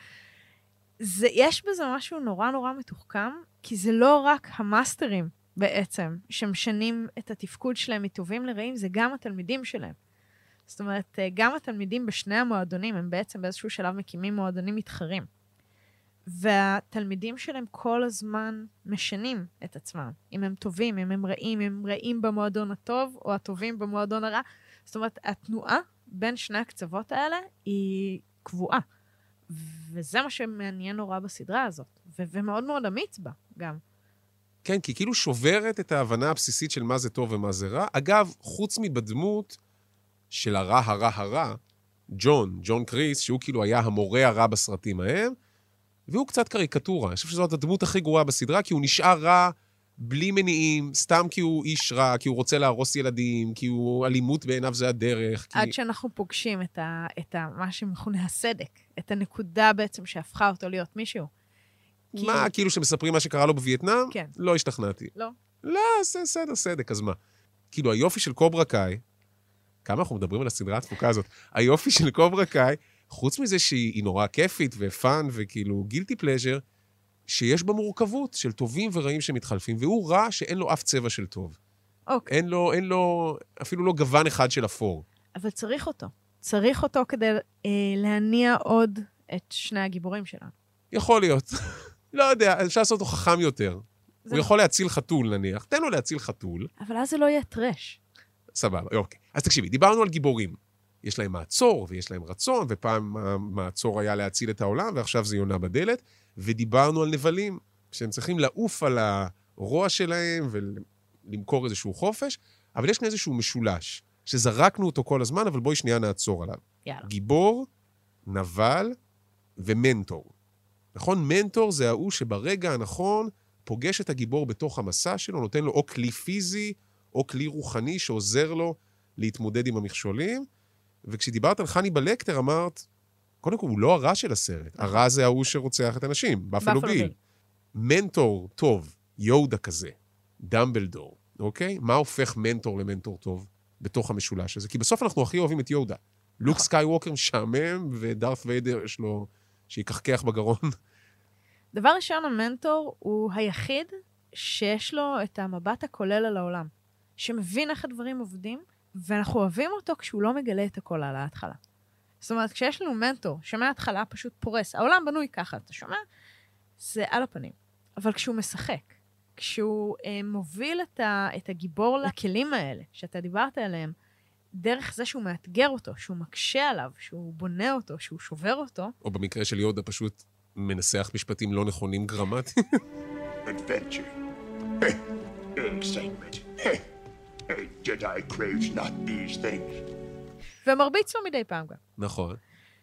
זה, יש בזה משהו נורא נורא מתוחכם, כי זה לא רק המאסטרים בעצם שמשנים את התפקוד שלהם מטובים לרעים, זה גם התלמידים שלהם. זאת אומרת, אה, גם התלמידים בשני המועדונים, הם בעצם באיזשהו שלב מקימים מועדונים מתחרים. והתלמידים שלהם כל הזמן משנים את עצמם. אם הם טובים, אם הם רעים, אם הם רעים במועדון הטוב, או הטובים במועדון הרע. זאת אומרת, התנועה בין שני הקצוות האלה היא קבועה. וזה מה שמעניין נורא בסדרה הזאת, ו- ומאוד מאוד אמיץ בה גם. כן, כי כאילו שוברת את ההבנה הבסיסית של מה זה טוב ומה זה רע. אגב, חוץ מבדמות של הרע, הרע, הרע, ג'ון, ג'ון קריס, שהוא כאילו היה המורה הרע בסרטים ההם, והוא קצת קריקטורה. אני חושב שזאת הדמות הכי גרועה בסדרה, כי הוא נשאר רע בלי מניעים, סתם כי הוא איש רע, כי הוא רוצה להרוס ילדים, כי הוא אלימות בעיניו זה הדרך. כי... עד שאנחנו פוגשים את, ה- את ה- מה שמכונה הסדק, את הנקודה בעצם שהפכה אותו להיות מישהו. כי- מה, כאילו שמספרים מה שקרה לו בווייטנאם? כן. לא השתכנעתי. לא. לא, בסדר, סדק, אז מה? כאילו, היופי של קוברה קאי, כמה אנחנו מדברים על הסדרה התפוקה הזאת, היופי של קוברה קאי, חוץ מזה שהיא היא נורא כיפית ופאן וכאילו גילטי פלז'ר, שיש בה מורכבות של טובים ורעים שמתחלפים, והוא רע שאין לו אף צבע של טוב. אוקיי, אין לו, אין לו, אפילו לא גוון אחד של אפור. אבל צריך אותו. צריך אותו כדי אה, להניע עוד את שני הגיבורים שלנו. יכול להיות. לא יודע, אפשר לעשות אותו חכם יותר. הוא יכול להציל חתול נניח, תן לו להציל חתול. אבל אז זה לא יהיה טרש. סבבה, אוקיי. אז תקשיבי, דיברנו על גיבורים. יש להם מעצור ויש להם רצון, ופעם המעצור היה להציל את העולם, ועכשיו זה יונה בדלת. ודיברנו על נבלים, שהם צריכים לעוף על הרוע שלהם ולמכור איזשהו חופש, אבל יש כאן איזשהו משולש, שזרקנו אותו כל הזמן, אבל בואי שנייה נעצור עליו. יאללה. גיבור, נבל ומנטור. נכון? מנטור זה ההוא שברגע הנכון פוגש את הגיבור בתוך המסע שלו, נותן לו או כלי פיזי או כלי רוחני שעוזר לו להתמודד עם המכשולים. וכשדיברת על חני בלקטר, אמרת, קודם כל, הוא לא הרע של הסרט. הרע זה ההוא שרוצח את הנשים, ביל. ביל. מנטור טוב, יודה כזה, דמבלדור, אוקיי? מה הופך מנטור למנטור טוב בתוך המשולש הזה? כי בסוף אנחנו הכי אוהבים את יודה. לוק סקייווקר משעמם, ודארת ויידר יש לו שיקחקח בגרון. דבר ראשון, המנטור הוא היחיד שיש לו את המבט הכולל על העולם, שמבין איך הדברים עובדים, ואנחנו אוהבים אותו כשהוא לא מגלה את הכל על ההתחלה. זאת אומרת, כשיש לנו מנטור שמההתחלה פשוט פורס, העולם בנוי ככה, אתה שומע? זה על הפנים. אבל כשהוא משחק, כשהוא אה, מוביל את, ה, את הגיבור לכלים האלה, שאתה דיברת עליהם, דרך זה שהוא מאתגר אותו, שהוא מקשה עליו, שהוא בונה אותו, שהוא שובר אותו, או במקרה של יודה פשוט מנסח משפטים לא נכונים things. ומרביץ לו מדי פעם גם. נכון.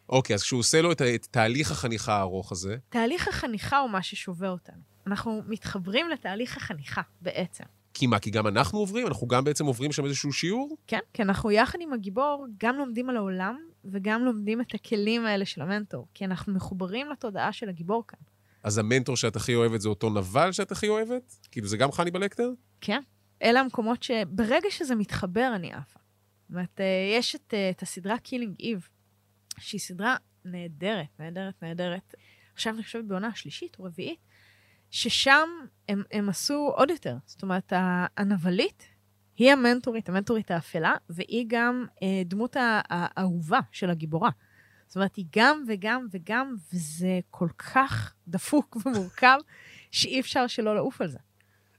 אוקיי, אז כשהוא עושה לו את, את תהליך החניכה הארוך הזה, תהליך החניכה הוא מה ששובר אותנו. אנחנו מתחברים לתהליך החניכה בעצם. כי מה, כי גם אנחנו עוברים? אנחנו גם בעצם עוברים שם איזשהו שיעור? כן, כי אנחנו יחד עם הגיבור גם לומדים על העולם וגם לומדים את הכלים האלה של המנטור, כי אנחנו מחוברים לתודעה של הגיבור כאן. אז המנטור שאת הכי אוהבת זה אותו נבל שאת הכי אוהבת? כאילו, זה גם חני בלקטר? כן. אלה המקומות שברגע שזה מתחבר, אני עפה. זאת אומרת, אה, יש את, אה, את הסדרה קילינג איב, שהיא סדרה נהדרת, נהדרת, נהדרת. עכשיו אני חושבת בעונה השלישית או רביעית, ששם הם, הם עשו עוד יותר. זאת אומרת, הנבלית היא המנטורית, המנטורית האפלה, והיא גם אה, דמות האהובה של הגיבורה. זאת אומרת, היא גם וגם וגם, וזה כל כך דפוק ומורכב, שאי אפשר שלא לעוף על זה.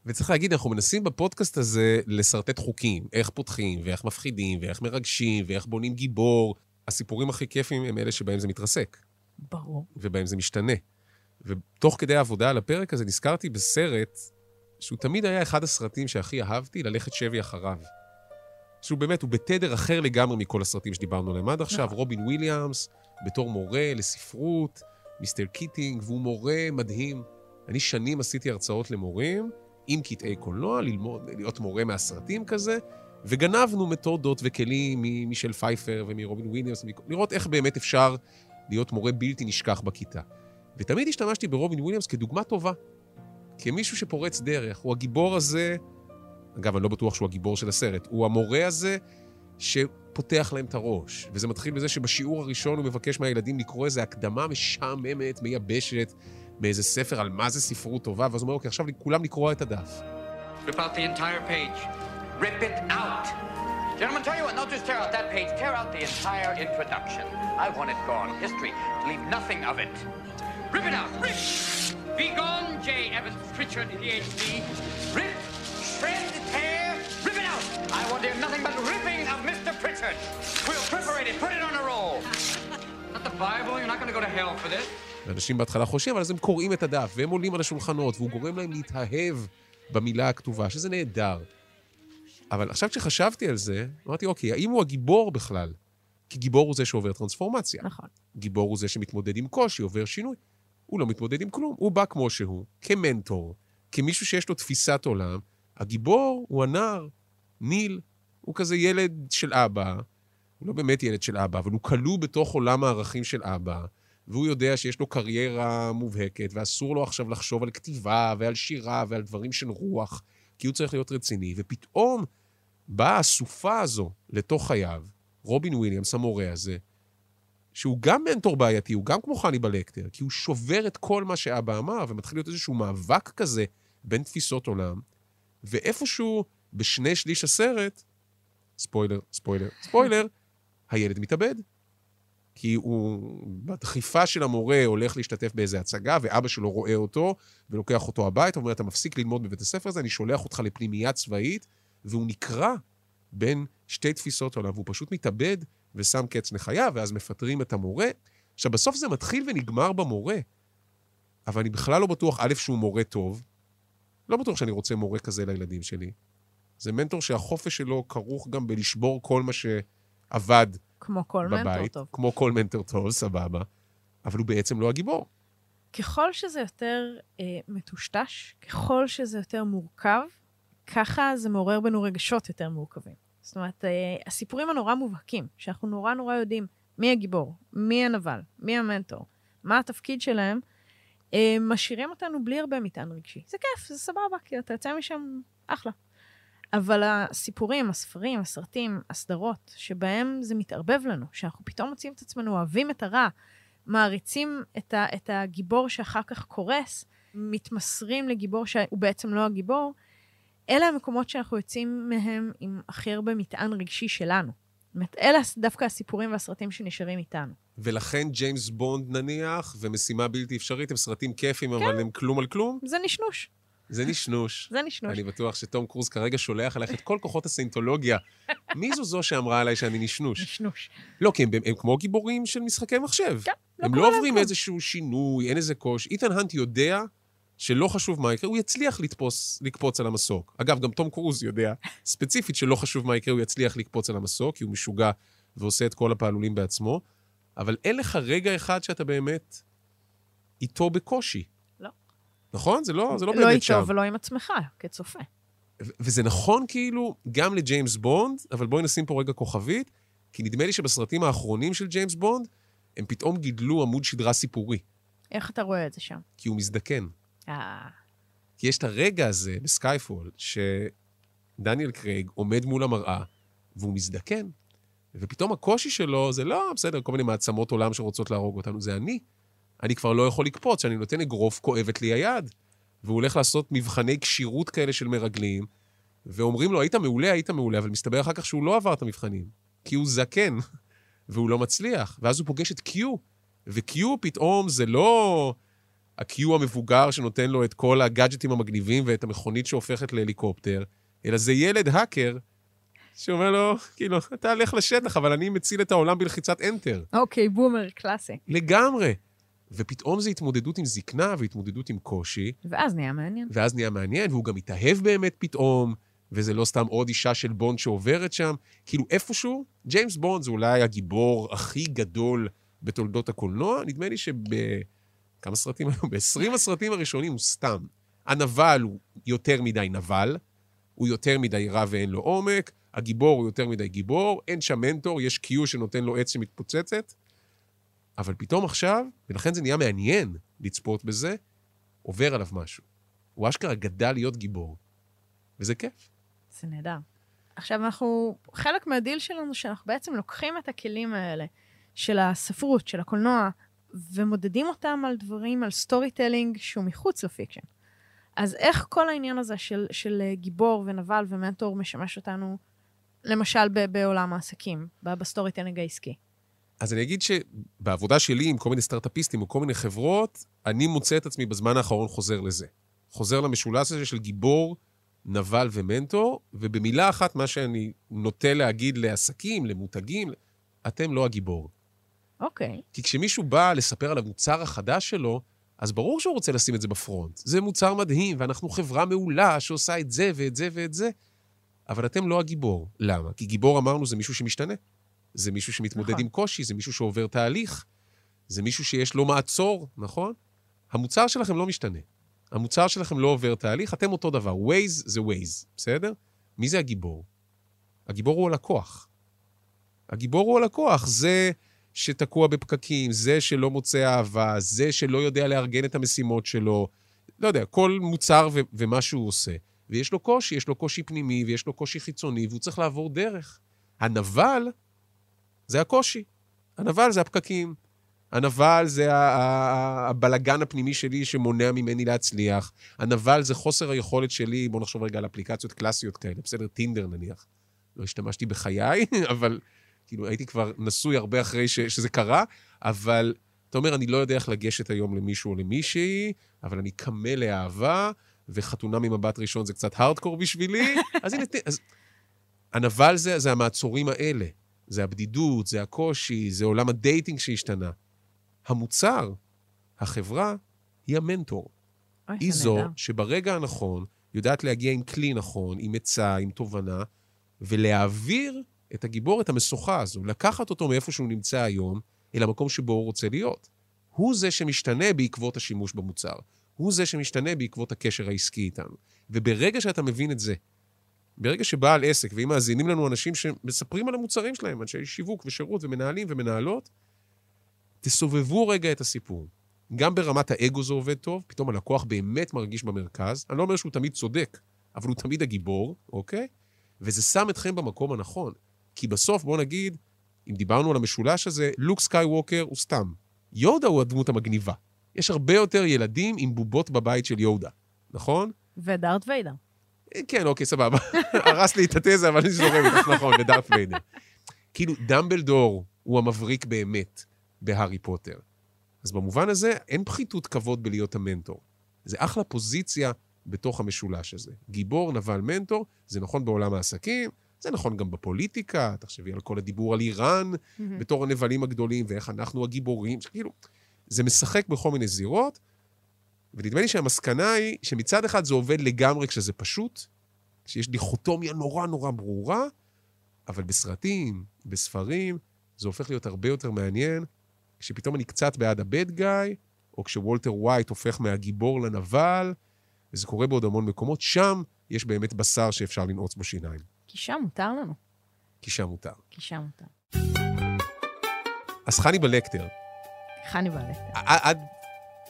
וצריך להגיד, אנחנו מנסים בפודקאסט הזה לשרטט חוקים, איך פותחים, ואיך מפחידים, ואיך מרגשים, ואיך בונים גיבור. הסיפורים הכי כיפים הם אלה שבהם זה מתרסק, ברור. ובהם זה משתנה. ותוך כדי העבודה על הפרק הזה נזכרתי בסרט שהוא תמיד היה אחד הסרטים שהכי אהבתי, ללכת שבי אחריו. שהוא באמת, הוא בתדר אחר לגמרי מכל הסרטים שדיברנו עליהם עד עכשיו. נכון. רובין וויליאמס, בתור מורה לספרות, מיסטר קיטינג, והוא מורה מדהים. אני שנים עשיתי הרצאות למורים עם קטעי קולנוע, ללמוד, להיות מורה מהסרטים כזה, וגנבנו מתודות וכלים ממישל פייפר ומרובין וויליאמס, לראות איך באמת אפשר להיות מורה בלתי נשכח בכיתה. ותמיד השתמשתי ברובין וויליאמס כדוגמה טובה. כמישהו שפורץ דרך. הוא הגיבור הזה, אגב, אני לא בטוח שהוא הגיבור של הסרט, הוא המורה הזה שפותח להם את הראש. וזה מתחיל בזה שבשיעור הראשון הוא מבקש מהילדים לקרוא איזו הקדמה משעממת, מייבשת, מאיזה ספר על מה זה ספרות טובה, ואז הוא אומר, אוקיי, עכשיו כולם לקרוא את הדף. Gentlemen, tell you what, don't just tear out that page, tear out the entire introduction. I want it gone. History. Leave nothing of it. Rip it out. Rip! Be gone, J. Evans Pritchard, PhD. Rip, shred, tear, rip it out. I want to hear nothing but ripping of Mr. Pritchard. We'll preparate it, put it on a roll. Not the Bible, you're not going to go to hell for this. ואנשים בהתחלה חושבים, אבל אז הם קוראים את הדף, והם עולים על השולחנות, והוא גורם להם להתאהב במילה הכתובה, שזה נהדר. אבל עכשיו כשחשבתי על זה, אמרתי, אוקיי, האם הוא הגיבור בכלל? כי גיבור הוא זה שעובר טרנספורמציה. נכון. גיבור הוא זה שמתמודד עם קושי, עובר שינוי. הוא לא מתמודד עם כלום, הוא בא כמו שהוא, כמנטור, כמישהו שיש לו תפיסת עולם. הגיבור הוא הנער, ניל, הוא כזה ילד של אבא, הוא לא באמת ילד של אבא, אבל הוא כלוא בתוך עולם הערכים של אבא, והוא יודע שיש לו קריירה מובהקת, ואסור לו עכשיו לחשוב על כתיבה ועל שירה ועל דברים של רוח, כי הוא צריך להיות רציני, ופתאום באה הסופה הזו לתוך חייו, רובין וויליאמס, המורה הזה, שהוא גם מנטור בעייתי, הוא גם כמו חני בלקטר, כי הוא שובר את כל מה שאבא אמר, ומתחיל להיות איזשהו מאבק כזה בין תפיסות עולם, ואיפשהו בשני שליש הסרט, ספוילר, ספוילר, ספוילר, הילד מתאבד. כי הוא בדחיפה של המורה הולך להשתתף באיזה הצגה, ואבא שלו רואה אותו, ולוקח אותו הביתה, ואומר, אתה מפסיק ללמוד בבית הספר הזה, אני שולח אותך לפנימייה צבאית, והוא נקרע בין שתי תפיסות עולם, והוא פשוט מתאבד ושם קץ לחייו, ואז מפטרים את המורה. עכשיו, בסוף זה מתחיל ונגמר במורה, אבל אני בכלל לא בטוח, א', שהוא מורה טוב, לא בטוח שאני רוצה מורה כזה לילדים שלי. זה מנטור שהחופש שלו כרוך גם בלשבור כל מה שעבד כמו כל מנטור בבית, טוב. כמו כל מנטור טוב, סבבה, אבל הוא בעצם לא הגיבור. ככל שזה יותר אה, מטושטש, ככל שזה יותר מורכב, ככה זה מעורר בנו רגשות יותר מורכבים. זאת אומרת, אה, הסיפורים הנורא מובהקים, שאנחנו נורא נורא יודעים מי הגיבור, מי הנבל, מי המנטור, מה התפקיד שלהם, אה, משאירים אותנו בלי הרבה מטען רגשי. זה כיף, זה סבבה, כי אתה יוצא משם אחלה. אבל הסיפורים, הספרים, הסרטים, הסדרות, שבהם זה מתערבב לנו, שאנחנו פתאום מוצאים את עצמנו אוהבים את הרע, מעריצים את, ה, את הגיבור שאחר כך קורס, מתמסרים לגיבור שהוא בעצם לא הגיבור, אלה המקומות שאנחנו יוצאים מהם עם הכי הרבה מטען רגשי שלנו. זאת אומרת, אלה דווקא הסיפורים והסרטים שנשארים איתנו. ולכן ג'יימס בונד נניח, ומשימה בלתי אפשרית, הם סרטים כיפים, אבל הם כלום על כלום. זה נשנוש. זה נשנוש. זה נשנוש. אני בטוח שתום קרוז כרגע שולח עליך את כל כוחות הסיינטולוגיה. מי זו זו שאמרה עליי שאני נשנוש? נשנוש. לא, כי הם, הם כמו גיבורים של משחקי מחשב. כן, לא הם קורה לא להם עוברים כלום. איזשהו שינוי, אין איזה קושי. איתן האנט יודע שלא חשוב מה יקרה, הוא יצליח לתפוס, לקפוץ על המסוק. אגב, גם תום קרוז יודע ספציפית שלא חשוב מה יקרה, הוא יצליח לקפוץ על המסוק, כי הוא משוגע ועושה את כל הפעלולים בעצמו. אבל אין לך רגע אחד שאתה באמת איתו בקושי. לא. נכון? זה לא, זה לא לא באמת שם. איתו ולא עם עצמך, כצופה. ו- וזה נכון כאילו גם לג'יימס בונד, אבל בואי נשים פה רגע כוכבית, כי נדמה לי שבסרטים האחרונים של ג'יימס בונד, הם פתאום גידלו עמוד שדרה סיפורי, איך אתה רואה את זה שם? כי הוא מזדקן. אה, כי יש את הרגע הזה בסקייפול, שדניאל קרייג עומד מול המראה, והוא מזדקן. ופתאום הקושי שלו זה לא, בסדר, כל מיני מעצמות עולם שרוצות להרוג אותנו, זה אני. אני כבר לא יכול לקפוץ, כשאני נותן אגרוף, כואבת לי היד. והוא הולך לעשות מבחני כשירות כאלה של מרגלים, ואומרים לו, היית מעולה, היית מעולה, אבל מסתבר אחר כך שהוא לא עבר את המבחנים, כי הוא זקן, והוא לא מצליח. ואז הוא פוגש את קיו, וקיו פתאום זה לא הקיו המבוגר שנותן לו את כל הגאדג'טים המגניבים ואת המכונית שהופכת להליקופטר, אלא זה ילד האקר שאומר לו, כאילו, אתה הלך לשטח, אבל אני מציל את העולם בלחיצת Enter. אוקיי, בומר קלאסי. לגמרי. ופתאום זה התמודדות עם זקנה והתמודדות עם קושי, ואז נהיה מעניין. ואז נהיה מעניין, והוא גם מתאהב באמת פתאום, וזה לא סתם עוד אישה של בונד שעוברת שם. כאילו איפשהו, ג'יימס בונד זה אולי הגיבור הכי גדול בתולדות הקולנוע. נדמה לי שב... כמה סרטים היו? ב-20 הסרטים הראשונים הוא סתם. הנבל הוא יותר מדי נבל, הוא יותר מדי רע ואין לו עומק, הגיבור הוא יותר מדי גיבור, אין שם מנטור, יש קיו שנותן לו עץ שמתפוצצת. אבל פתאום עכשיו, ולכן זה נהיה מעניין לצפות בזה, עובר עליו משהו. הוא אשכרה גדל להיות גיבור. וזה כיף. זה נהדר. עכשיו, אנחנו, חלק מהדיל שלנו, שאנחנו בעצם לוקחים את הכלים האלה של הספרות, של הקולנוע, ומודדים אותם על דברים, על storytelling שהוא מחוץ ל fiction. אז איך כל העניין הזה של, של אה, גיבור ונבל ומנטור משמש אותנו, למשל ב- בעולם העסקים, ב storytelling העסקי? אז אני אגיד שבעבודה שלי עם כל מיני סטארט-אפיסטים או כל מיני חברות, אני מוצא את עצמי בזמן האחרון חוזר לזה. חוזר למשולש הזה של גיבור, נבל ומנטור, ובמילה אחת, מה שאני נוטה להגיד לעסקים, למותגים, אתם לא הגיבור. אוקיי. כי כשמישהו בא לספר על המוצר החדש שלו, אז ברור שהוא רוצה לשים את זה ב front. זה מוצר מדהים, ואנחנו חברה מעולה שעושה את זה ואת זה ואת זה. אבל אתם לא הגיבור. למה? כי גיבור, אמרנו, זה מישהו שמשתנה. זה מישהו שמתמודד נכון. עם קושי, זה מישהו שעובר תהליך, זה מישהו שיש לו מעצור, נכון? המוצר שלכם לא משתנה. המוצר שלכם לא עובר תהליך, אתם אותו דבר. Waze זה Waze, בסדר? מי זה הגיבור? הגיבור הוא הלקוח. הגיבור הוא הלקוח, זה שתקוע בפקקים, זה שלא מוצא אהבה, זה שלא יודע לארגן את המשימות שלו, לא יודע, כל מוצר ו- ומה שהוא עושה. ויש לו קושי, יש לו קושי פנימי ויש לו קושי חיצוני, והוא צריך לעבור דרך. הנבל זה הקושי. הנבל זה הפקקים. הנבל זה הבלגן הפנימי שלי שמונע ממני להצליח. הנבל זה חוסר היכולת שלי, בואו נחשוב רגע על אפליקציות קלאסיות כאלה, בסדר? טינדר נניח. לא השתמשתי בחיי, אבל כאילו הייתי כבר נשוי הרבה אחרי ש, שזה קרה, אבל אתה אומר, אני לא יודע איך לגשת היום למישהו או למישהי, אבל אני כמה לאהבה, וחתונה ממבט ראשון זה קצת הארדקור בשבילי, אז הנה, אז... הנבל זה, זה המעצורים האלה. זה הבדידות, זה הקושי, זה עולם ה dating שהשתנה. המוצר, החברה, היא המנטור. אוי, איזה נהדר. שברגע הנכון יודעת להגיע עם כלי נכון, עם עצה, עם תובנה, ולהעביר את הגיבור, את המשוכה הזו, לקחת אותו מאיפה שהוא נמצא היום, אל המקום שבו הוא רוצה להיות. הוא זה שמשתנה בעקבות השימוש במוצר. הוא זה שמשתנה בעקבות הקשר העסקי איתנו. וברגע שאתה מבין את זה, ברגע שבעל עסק, ואם מאזינים לנו אנשים שמספרים על המוצרים שלהם, אנשי שיווק ושירות ומנהלים ומנהלות, תסובבו רגע את הסיפור. גם ברמת האגו זה עובד טוב, פתאום הלקוח באמת מרגיש במרכז. אני לא אומר שהוא תמיד צודק, אבל הוא תמיד הגיבור, אוקיי? וזה שם אתכם במקום הנכון. כי בסוף, בואו נגיד, אם דיברנו על המשולש הזה, לוק סקייווקר הוא סתם. יודה הוא הדמות המגניבה. יש הרבה יותר ילדים עם בובות בבית של יודה, נכון? ודארט ויידר. אה, כן, אוקיי, סבבה. הרס לי את התזה, אבל אני זורם איתך, נכון, ודארט ויידר. כאילו, דמבלדור הוא המבריק באמת בהארי פוטר. אז במובן הזה, אין פחיתות כבוד בלהיות המנטור. זה אחלה פוזיציה בתוך המשולש הזה. גיבור, נבל, מנטור, זה נכון בעולם העסקים, זה נכון גם בפוליטיקה, תחשבי על כל הדיבור על איראן בתור הנבלים הגדולים, ואיך אנחנו הגיבורים, כאילו, זה משחק בכל מיני זירות, ונדמה לי שהמסקנה היא שמצד אחד זה עובד לגמרי כשזה פשוט, כשיש דיכוטומיה נורא נורא ברורה, אבל בסרטים, בספרים, זה הופך להיות הרבה יותר מעניין, כשפתאום אני קצת בעד הבד גאי, או כשוולטר ווייט הופך מהגיבור לנבל, וזה קורה בעוד המון מקומות, שם יש באמת בשר שאפשר לנעוץ בו שיניים. כי שם מותר לנו. כי שם מותר. כי שם מותר. אז חני בלקטר, חני בעלת. עד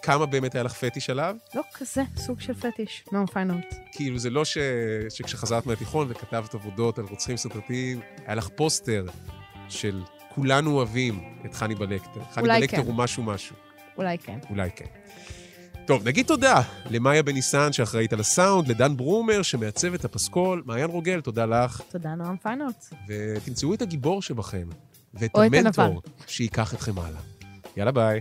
כמה באמת היה לך פטיש עליו? לא כזה, סוג של פטיש. נועם פיינולט. כאילו, זה לא ש... שכשחזרת מהתיכון וכתבת עבודות על רוצחים סדרתיים, היה לך פוסטר של כולנו אוהבים את חניבעל לקטר. חני אולי בלקטר כן. הוא משהו משהו. אולי כן. אולי כן. טוב, נגיד תודה למאיה בניסן שאחראית על הסאונד, לדן ברומר שמעצב את הפסקול, מעיין רוגל, תודה לך, תודה, נועם פיינולט. ותמצאו את הגיבור שבכם, ואת המנטור. שייקח אתכם הלאה. יאללה ביי.